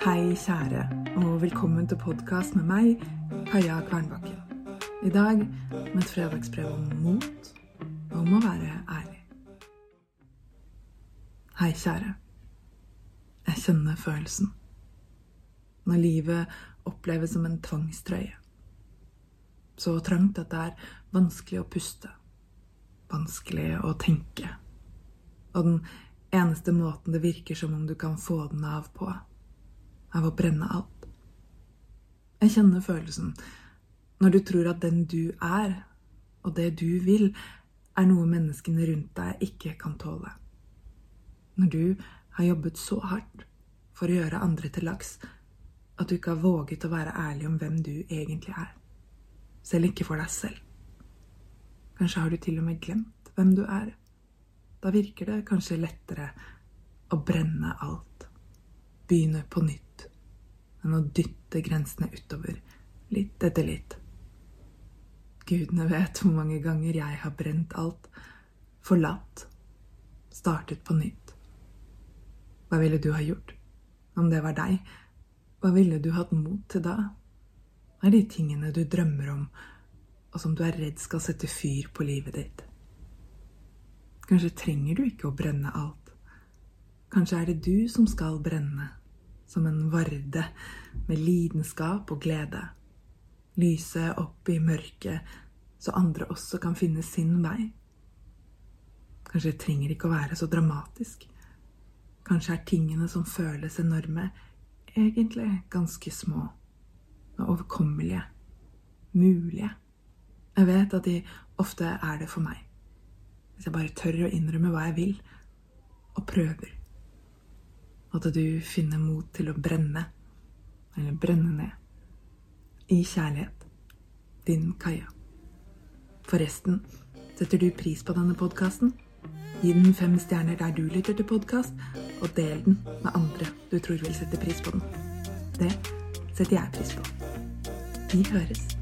Hei, kjære, og velkommen til podkast med meg, Kaja Kvernbakken. I dag med et fredagsbrev om mot og om å være ærlig. Hei, kjære. Jeg kjenner følelsen. Når livet oppleves som en tvangstrøye. Så trangt at det er vanskelig å puste. Vanskelig å tenke. Og den eneste måten det virker som om du kan få den av på, av å brenne alt. Jeg kjenner følelsen når du tror at den du er, og det du vil, er noe menneskene rundt deg ikke kan tåle. Når du har jobbet så hardt for å gjøre andre til laks at du ikke har våget å være ærlig om hvem du egentlig er. Selv ikke for deg selv. Kanskje har du til og med glemt hvem du er. Da virker det kanskje lettere å brenne alt. Begynne på nytt enn å dytte grensene utover, litt etter litt. Gudene vet hvor mange ganger jeg har brent alt, forlatt, startet på nytt. Hva ville du ha gjort om det var deg? Hva ville du hatt mot til da? Hva er de tingene du drømmer om, og som du er redd skal sette fyr på livet ditt? Kanskje trenger du ikke å brenne alt. Kanskje er det du som skal brenne som en varde med lidenskap og glede. Lyse opp i mørket, så andre også kan finne sin vei. Kanskje det trenger ikke å være så dramatisk. Kanskje er tingene som føles enorme, egentlig ganske små og overkommelige. Mulige. Jeg vet at de ofte er det for meg. Hvis jeg bare tør å innrømme hva jeg vil, og prøver. At du finner mot til å brenne, eller brenne ned, i kjærlighet. Din Kaja. Forresten, setter du pris på denne podkasten? Gi den fem stjerner der du lytter til podkast, og del den med andre du tror vil sette pris på den. Det setter jeg pris på. Vi høres.